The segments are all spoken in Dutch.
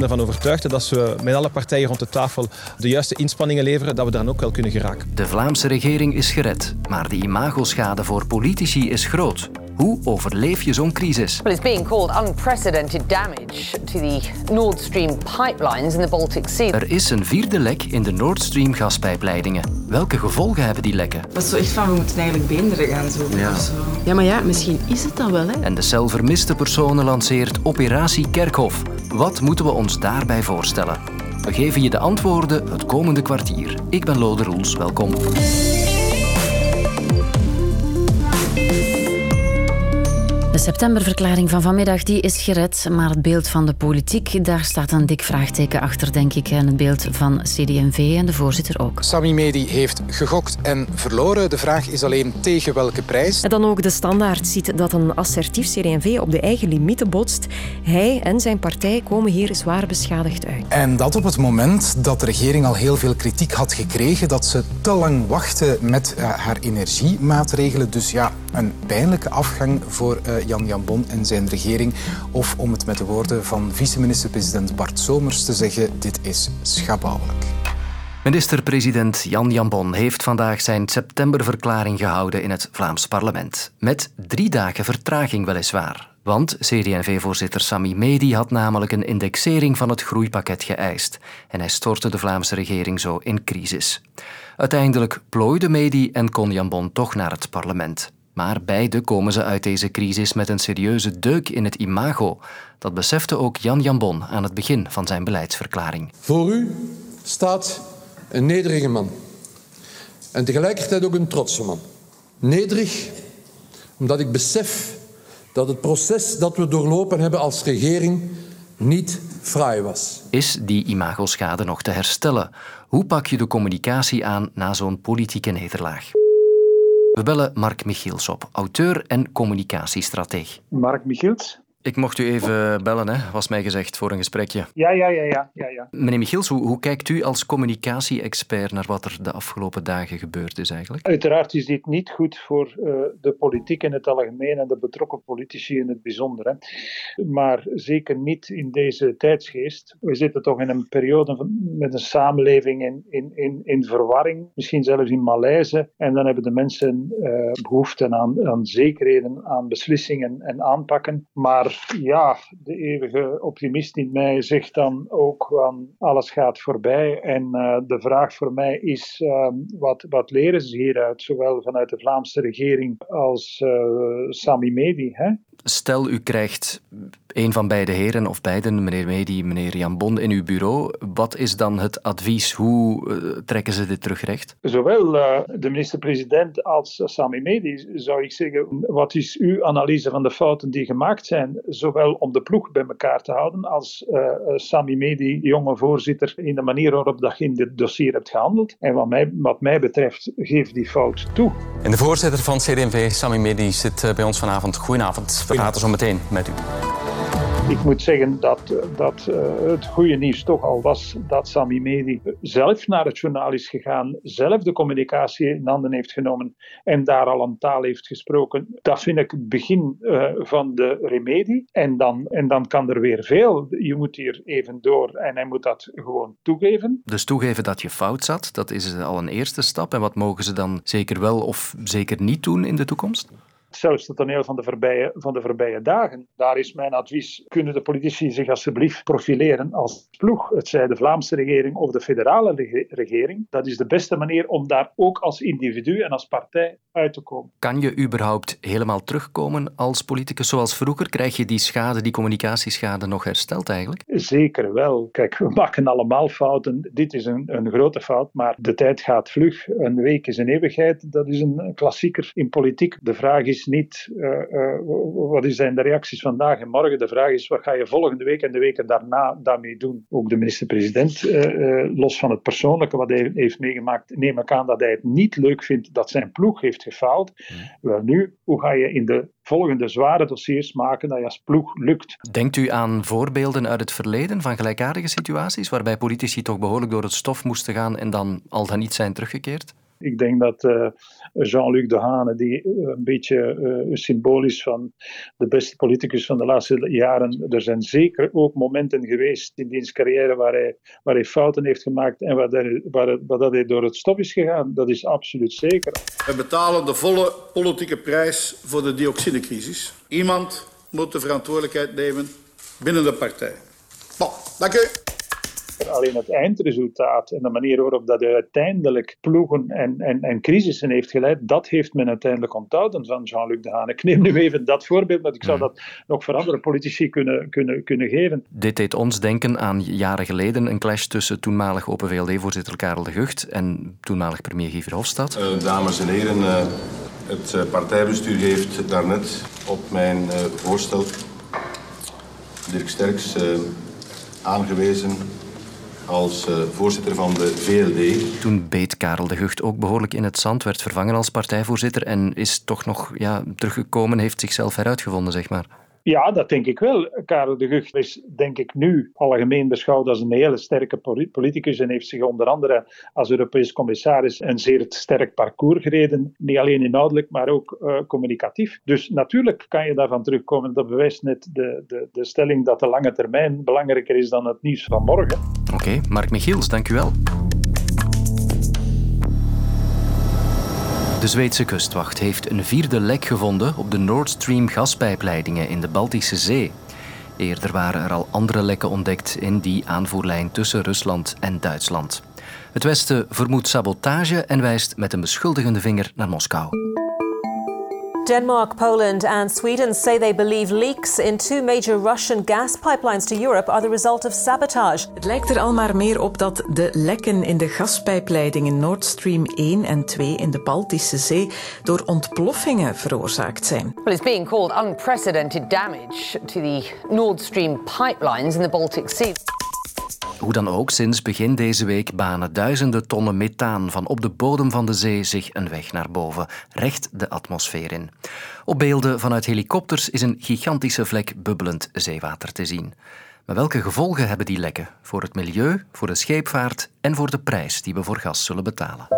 ben ervan overtuigd dat als we met alle partijen rond de tafel de juiste inspanningen leveren, dat we daar ook wel kunnen geraken. De Vlaamse regering is gered, maar de imagoschade voor politici is groot. Hoe overleef je zo'n crisis? Well, it's being called unprecedented damage to the Nord Stream pipelines in the Baltic Sea. Er is een vierde lek in de Nord Stream gaspijpleidingen. Welke gevolgen hebben die lekken? Dat is zo echt van, we moeten eigenlijk beenderen gaan zoeken Ja. of zo. Ja, maar ja, misschien is het dat wel, hè? En de cel vermiste personen lanceert Operatie Kerkhof. Wat moeten we ons daarbij voorstellen? We geven je de antwoorden het komende kwartier. Ik ben Lode Roels, welkom. Septemberverklaring van vanmiddag die is gered, maar het beeld van de politiek, daar staat een dik vraagteken achter, denk ik. En het beeld van CD&V en de voorzitter ook. Sami Medi heeft gegokt en verloren. De vraag is alleen tegen welke prijs. En dan ook de standaard ziet dat een assertief CD&V op de eigen limieten botst. Hij en zijn partij komen hier zwaar beschadigd uit. En dat op het moment dat de regering al heel veel kritiek had gekregen dat ze te lang wachtte met eh, haar energiemaatregelen. Dus ja, een pijnlijke afgang voor eh, Jan Jambon en zijn regering. Of om het met de woorden van vice-minister-president Bart Somers te zeggen, dit is schabouwelijk. Minister-president Jan Jambon heeft vandaag zijn septemberverklaring gehouden in het Vlaams parlement. Met drie dagen vertraging weliswaar. Want CD&V-voorzitter Sami Medi had namelijk een indexering van het groeipakket geëist. En hij stortte de Vlaamse regering zo in crisis. Uiteindelijk plooide Medi en kon Jambon toch naar het parlement. Maar beide komen ze uit deze crisis met een serieuze deuk in het imago. Dat besefte ook Jan Jambon aan het begin van zijn beleidsverklaring. Voor u staat een nederige man. En tegelijkertijd ook een trotse man. Nederig, omdat ik besef dat het proces dat we doorlopen hebben als regering niet fraai was. Is die imagoschade nog te herstellen? Hoe pak je de communicatie aan na zo'n politieke nederlaag? We bellen Mark Michiels op, auteur en communicatiestrateeg. Mark Michiels. Ik mocht u even bellen, hè, was mij gezegd, voor een gesprekje. Ja, ja, ja, ja. ja, ja. Meneer Michiels, hoe, hoe kijkt u als communicatie-expert naar wat er de afgelopen dagen gebeurd is eigenlijk? Uiteraard is dit niet goed voor uh, de politiek in het algemeen en de betrokken politici in het bijzonder. Hè. Maar zeker niet in deze tijdsgeest. We zitten toch in een periode van, met een samenleving in, in, in, in verwarring, misschien zelfs in malaise. En dan hebben de mensen uh, behoefte aan, aan zekerheden, aan beslissingen en aanpakken. Maar ja, de eeuwige optimist in mij zegt dan ook van alles gaat voorbij. En uh, de vraag voor mij is, uh, wat, wat leren ze hieruit, zowel vanuit de Vlaamse regering als uh, Sami Medi? Hè? Stel, u krijgt een van beide heren, of beiden, meneer Medi, meneer Jan Bon, in uw bureau. Wat is dan het advies? Hoe uh, trekken ze dit terugrecht? Zowel de minister-president als Sami Medi zou ik zeggen, wat is uw analyse van de fouten die gemaakt zijn? Zowel om de ploeg bij elkaar te houden, als uh, Sami Medi, jonge voorzitter, in de manier waarop dat je in dit dossier hebt gehandeld. En wat mij, wat mij betreft, geef die fout toe. En de voorzitter van CD&V, Sami Medi, zit bij ons vanavond. Goedenavond. We praten zo meteen met u. Ik moet zeggen dat, dat uh, het goede nieuws toch al was dat Sami Medi zelf naar het journaal is gegaan, zelf de communicatie in handen heeft genomen en daar al een taal heeft gesproken. Dat vind ik het begin uh, van de remedie. En dan, en dan kan er weer veel. Je moet hier even door en hij moet dat gewoon toegeven. Dus toegeven dat je fout zat, dat is al een eerste stap. En wat mogen ze dan zeker wel of zeker niet doen in de toekomst? Zelfs het toneel van de, voorbije, van de voorbije dagen. Daar is mijn advies, kunnen de politici zich alsjeblieft profileren als ploeg, het zij de Vlaamse regering of de federale regering. Dat is de beste manier om daar ook als individu en als partij uit te komen. Kan je überhaupt helemaal terugkomen als politicus zoals vroeger? Krijg je die schade, die communicatieschade nog hersteld eigenlijk? Zeker wel. Kijk, we maken allemaal fouten. Dit is een, een grote fout, maar de tijd gaat vlug. Een week is een eeuwigheid. Dat is een klassieker in politiek. De vraag is niet uh, uh, wat zijn de reacties vandaag en morgen. De vraag is wat ga je volgende week en de weken daarna daarmee doen. Ook de minister-president, uh, los van het persoonlijke wat hij heeft meegemaakt, neem ik aan dat hij het niet leuk vindt dat zijn ploeg heeft gefaald. Hmm. Wel nu, hoe ga je in de volgende zware dossiers maken dat je als ploeg lukt? Denkt u aan voorbeelden uit het verleden van gelijkaardige situaties waarbij politici toch behoorlijk door het stof moesten gaan en dan al dan niet zijn teruggekeerd? Ik denk dat uh, Jean-Luc Dehane, die een beetje uh, symbool is van de beste politicus van de laatste jaren, er zijn zeker ook momenten geweest in diens carrière waar hij, waar hij fouten heeft gemaakt en waar, hij, waar, waar dat hij door het stop is gegaan. Dat is absoluut zeker. We betalen de volle politieke prijs voor de dioxinecrisis. Iemand moet de verantwoordelijkheid nemen binnen de partij. Dank u. Alleen het eindresultaat en de manier waarop dat uiteindelijk ploegen en, en, en crisissen heeft geleid, dat heeft men uiteindelijk onthouden van Jean-Luc Dehaene. Ik neem nu even dat voorbeeld, maar ik zou dat nog voor andere politici kunnen, kunnen, kunnen geven. Dit deed ons denken aan jaren geleden een clash tussen toenmalig Open VLD-voorzitter Karel de Gucht en toenmalig premier Guy Verhofstadt. Uh, dames en heren, uh, het uh, partijbestuur heeft daarnet op mijn voorstel Dirk Sterks aangewezen als uh, voorzitter van de VLD. Toen beet Karel de Gucht ook behoorlijk in het zand, werd vervangen als partijvoorzitter en is toch nog ja, teruggekomen, heeft zichzelf heruitgevonden, zeg maar. Ja, dat denk ik wel. Karel de Gucht is, denk ik, nu algemeen beschouwd als een hele sterke politicus en heeft zich onder andere als Europees commissaris een zeer sterk parcours gereden. Niet alleen inhoudelijk, maar ook uh, communicatief. Dus natuurlijk kan je daarvan terugkomen. Dat bewijst net de, de, de stelling dat de lange termijn belangrijker is dan het nieuws van morgen. Oké, Mark Michiels, dank u wel. De Zweedse kustwacht heeft een vierde lek gevonden op de Nord Stream gaspijpleidingen in de Baltische Zee. Eerder waren er al andere lekken ontdekt in die aanvoerlijn tussen Rusland en Duitsland. Het Westen vermoedt sabotage en wijst met een beschuldigende vinger naar Moskou. Denmark, Poland, and Sweden say they believe leaks in two major Russian gas pipelines to Europe are the result of sabotage. Het lijkt er al maar meer op dat de lekken in de gaspijpleidingen Nord Stream 1 en 2 in de Baltische Zee door ontploffingen veroorzaakt zijn. Well, it's being called unprecedented damage to the Nord Stream pipelines in the Baltic Sea. Hoe dan ook, sinds begin deze week banen duizenden tonnen methaan van op de bodem van de zee zich een weg naar boven, recht de atmosfeer in. Op beelden vanuit helikopters is een gigantische vlek bubbelend zeewater te zien. Maar welke gevolgen hebben die lekken voor het milieu, voor de scheepvaart en voor de prijs die we voor gas zullen betalen?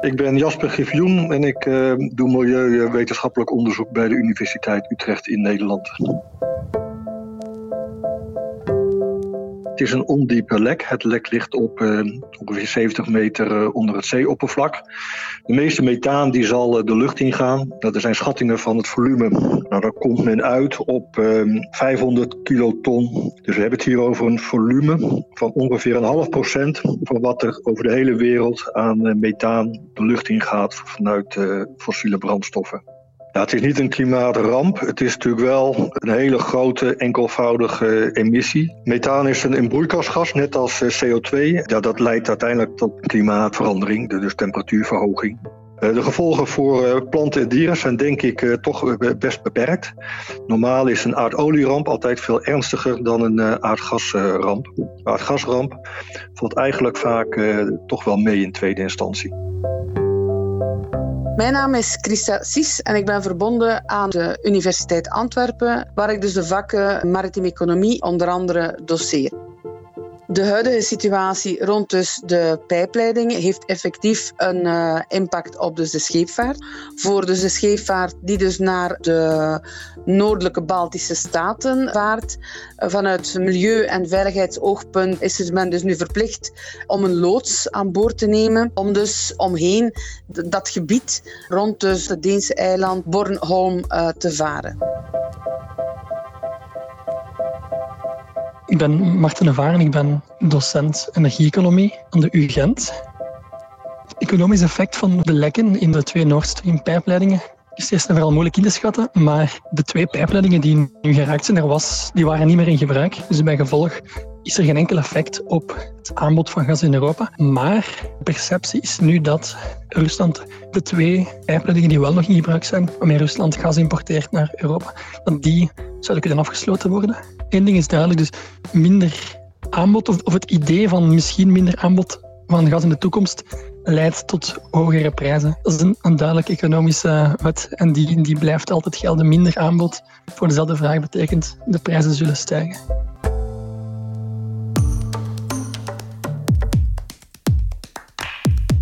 Ik ben Jasper Gifjoen en ik uh, doe milieuwetenschappelijk onderzoek bij de Universiteit Utrecht in Nederland. Het is een ondiepe lek. Het lek ligt op uh, ongeveer 70 meter uh, onder het zeeoppervlak. De meeste methaan die zal uh, de lucht ingaan. Nou, er zijn schattingen van het volume. Nou, komt men uit op 500 kiloton. Dus we hebben het hier over een volume van ongeveer een half procent van wat er over de hele wereld aan methaan de lucht ingaat vanuit fossiele brandstoffen. Ja, het is niet een klimaatramp. Het is natuurlijk wel een hele grote enkelvoudige emissie. Methaan is een broeikasgas, net als eh, CO2. Ja, dat leidt uiteindelijk tot klimaatverandering, dus temperatuurverhoging. Eh, de gevolgen voor eh, planten en dieren zijn denk ik toch best beperkt. Normaal is een aardolieramp altijd veel ernstiger dan een aardgasramp. Aardgasramp valt eigenlijk vaak toch wel mee in tweede instantie. Mijn naam is Christa Sis en ik ben verbonden aan de Universiteit Antwerpen, waar ik dus de vakken maritime economie onder andere doseer. De huidige situatie rond dus de pijpleidingen heeft effectief een uh, impact op dus de scheepvaart. Voor dus de scheepvaart die dus naar de noordelijke Baltische staten vaart. Vanuit milieu- en veiligheidsoogpunt is dus men dus nu verplicht om een loods aan boord te nemen. Om dus omheen dat gebied rond dus het Deense eiland Bornholm uh, te varen. Ik ben Marten de Varen, ik ben docent energie-economie aan de UGent. Het economisch effect van de lekken in de twee Nord Stream pijpleidingen is eerst en vooral moeilijk in te schatten, maar de twee pijpleidingen die nu geraakt zijn, er was, die waren niet meer in gebruik. Dus bij gevolg is er geen enkel effect op het aanbod van gas in Europa. Maar de perceptie is nu dat Rusland de twee pijpleidingen die wel nog in gebruik zijn, waarmee Rusland gas importeert naar Europa, dat die zouden kunnen afgesloten worden. Eén ding is duidelijk, dus minder aanbod of, of het idee van misschien minder aanbod van gas in de toekomst leidt tot hogere prijzen. Dat is een, een duidelijk economische wet en die, die blijft altijd gelden. Minder aanbod voor dezelfde vraag betekent de prijzen zullen stijgen.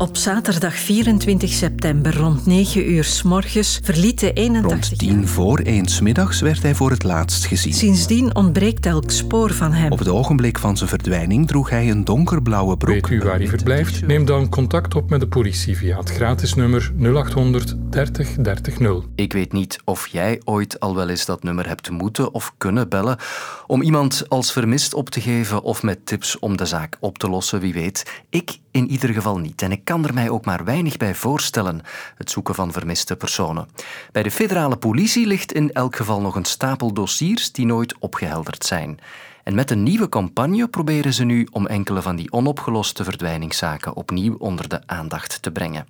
Op zaterdag 24 september rond 9 uur s morgens verliet de 81 Rond tien voor één 's middags werd hij voor het laatst gezien. Sindsdien ontbreekt elk spoor van hem. Op het ogenblik van zijn verdwijning droeg hij een donkerblauwe broek. Weet u waar hij verblijft? Neem dan contact op met de politie via het gratis nummer 0800 30 30 0. Ik weet niet of jij ooit al wel eens dat nummer hebt moeten of kunnen bellen om iemand als vermist op te geven of met tips om de zaak op te lossen, wie weet. Ik in ieder geval niet. En ik kan er mij ook maar weinig bij voorstellen, het zoeken van vermiste personen. Bij de federale politie ligt in elk geval nog een stapel dossiers die nooit opgehelderd zijn. En met een nieuwe campagne proberen ze nu om enkele van die onopgeloste verdwijningszaken opnieuw onder de aandacht te brengen.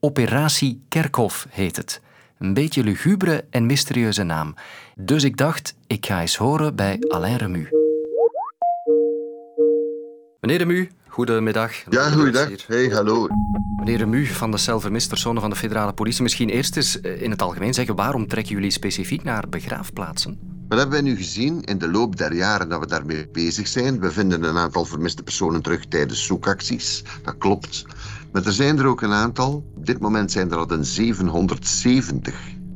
Operatie Kerkhof heet het. Een beetje lugubere en mysterieuze naam. Dus ik dacht, ik ga eens horen bij Alain Remu. Meneer Remu, goedemiddag. Ja, goeiedag. Hey, hallo. Meneer Remu van de cel vermist personen van de federale politie. Misschien eerst eens eh, in het algemeen zeggen, waarom trekken jullie specifiek naar begraafplaatsen? Wat hebben wij nu gezien in de loop der jaren dat we daarmee bezig zijn? We vinden een aantal vermiste personen terug tijdens zoekacties. Dat klopt. Maar er zijn er ook een aantal. Op dit moment zijn er al een 770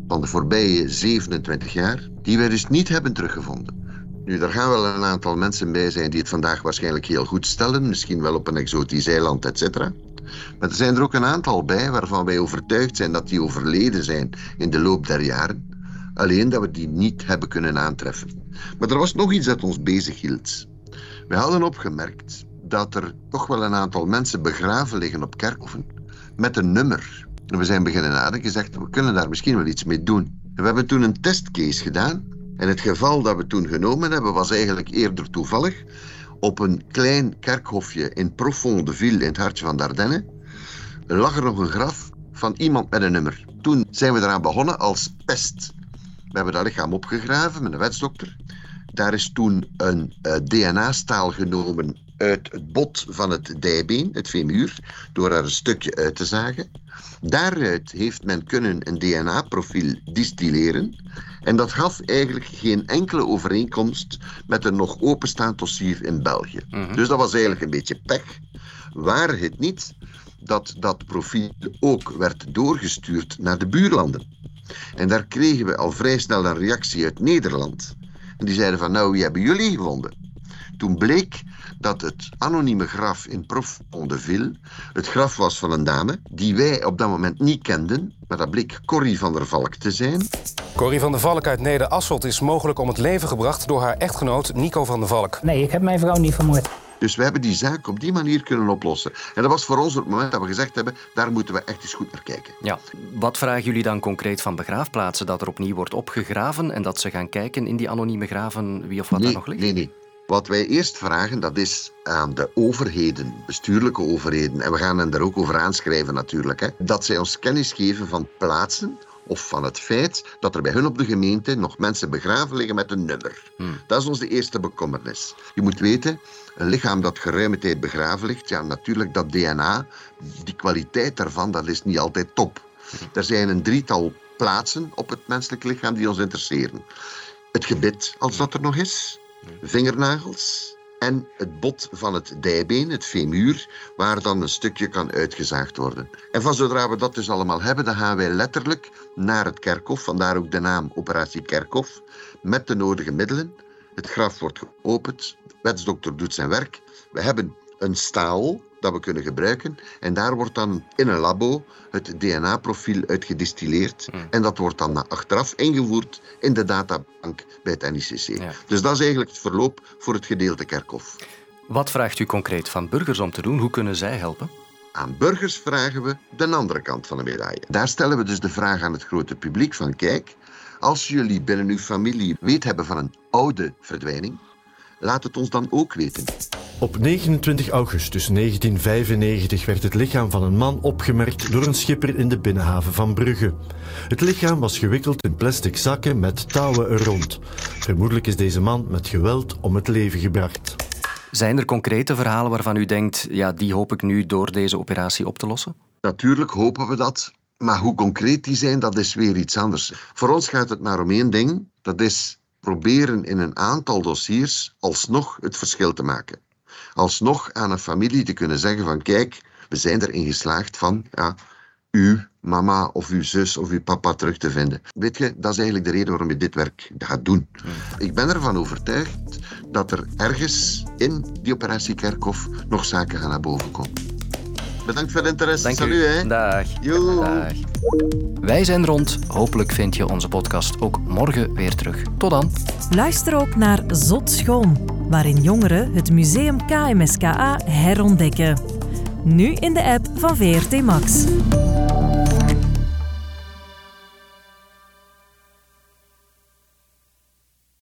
van de voorbije 27 jaar die wij dus niet hebben teruggevonden. Nu, er gaan wel een aantal mensen bij zijn die het vandaag waarschijnlijk heel goed stellen. Misschien wel op een exotisch eiland, et cetera. Maar er zijn er ook een aantal bij waarvan wij overtuigd zijn dat die overleden zijn in de loop der jaren. Alleen dat we die niet hebben kunnen aantreffen. Maar er was nog iets dat ons bezighield. We hadden opgemerkt dat er toch wel een aantal mensen begraven liggen op kerkhoven met een nummer. En we zijn beginnen nadenken en gezegd, we kunnen daar misschien wel iets mee doen. En we hebben toen een testcase gedaan. En het geval dat we toen genomen hebben was eigenlijk eerder toevallig. Op een klein kerkhofje in Profondeville, in het hartje van Dardenne, lag er nog een graf van iemand met een nummer. Toen zijn we eraan begonnen als pest. We hebben dat lichaam opgegraven met een wetsdokter. Daar is toen een uh, DNA-staal genomen uit het bot van het dijbeen, het femur, door er een stukje uit te zagen. Daaruit heeft men kunnen een DNA-profiel distilleren. En dat gaf eigenlijk geen enkele overeenkomst met een nog openstaand dossier in België. Dus dat was eigenlijk een beetje pech. Waar het niet dat dat profiel ook werd doorgestuurd naar de buurlanden. En daar kregen we al vrij snel een reactie uit Nederland. En die zeiden van, nou, wie hebben jullie gevonden? Toen bleek dat het anonieme graf in Profondeville het graf was van een dame die wij op dat moment niet kenden, maar dat bleek Corrie van der Valk te zijn. Corrie van der Valk uit Neder-Asselt is mogelijk om het leven gebracht door haar echtgenoot Nico van der Valk. Nee, ik heb mijn vrouw niet vermoord. Dus we hebben die zaak op die manier kunnen oplossen. En dat was voor ons op het moment dat we gezegd hebben, daar moeten we echt eens goed naar kijken. Ja. Wat vragen jullie dan concreet van begraafplaatsen? Dat er opnieuw wordt opgegraven en dat ze gaan kijken in die anonieme graven wie of wat nee, daar nog ligt? Nee, nee. Wat wij eerst vragen, dat is aan de overheden, bestuurlijke overheden, en we gaan hen daar ook over aanschrijven natuurlijk, hè, dat zij ons kennis geven van plaatsen of van het feit dat er bij hun op de gemeente nog mensen begraven liggen met een nummer. Dat is onze eerste bekommernis. Je moet weten, een lichaam dat geruime tijd begraven ligt, ja, natuurlijk dat DNA, die kwaliteit daarvan, dat is niet altijd top. Er zijn een drietal plaatsen op het menselijk lichaam die ons interesseren. Het gebit, als dat er nog is, vingernagels en het bot van het dijbeen, het femur, waar dan een stukje kan uitgezaagd worden. En van zodra we dat dus allemaal hebben, dan gaan wij letterlijk naar het kerkhof, vandaar ook de naam Operatie Kerkhof, met de nodige middelen. Het graf wordt geopend, de wetsdokter doet zijn werk. We hebben een staal dat we kunnen gebruiken. En daar wordt dan in een labo het DNA-profiel uit gedistilleerd. En dat wordt dan achteraf ingevoerd in de databank bij het NICC. Dus dat is eigenlijk het verloop voor het gedeelte kerkhof. Wat vraagt u concreet van burgers om te doen? Hoe kunnen zij helpen? Aan burgers vragen we de andere kant van de medaille. Daar stellen we dus de vraag aan het grote publiek van kijk, als jullie binnen uw familie weet hebben van een oude verdwijning, laat het ons dan ook weten. Op 29 augustus 1995 werd het lichaam van een man opgemerkt door een schipper in de binnenhaven van Brugge. Het lichaam was gewikkeld in plastic zakken met touwen er rond. Vermoedelijk is deze man met geweld om het leven gebracht. Zijn er concrete verhalen waarvan u denkt, ja, die hoop ik nu door deze operatie op te lossen? Natuurlijk hopen we dat. Maar hoe concreet die zijn, dat is weer iets anders. Voor ons gaat het maar om één ding. Dat is proberen in een aantal dossiers alsnog het verschil te maken. Alsnog aan een familie te kunnen zeggen van kijk, We zijn erin geslaagd van ja, uw mama of uw zus of uw papa terug te vinden. Weet je, dat is eigenlijk de reden waarom je dit werk gaat doen. Ik ben ervan overtuigd dat er ergens in die operatie Kerkhof nog zaken gaan naar boven komen. Bedankt voor het interesse. Dank Salut, u. hè. Dag. Dag. Wij zijn rond. Hopelijk vind je onze podcast ook morgen weer terug. Tot dan. Luister ook naar Zot Schoon, waarin jongeren het museum KMSKA herontdekken. Nu in de app van VRT Max.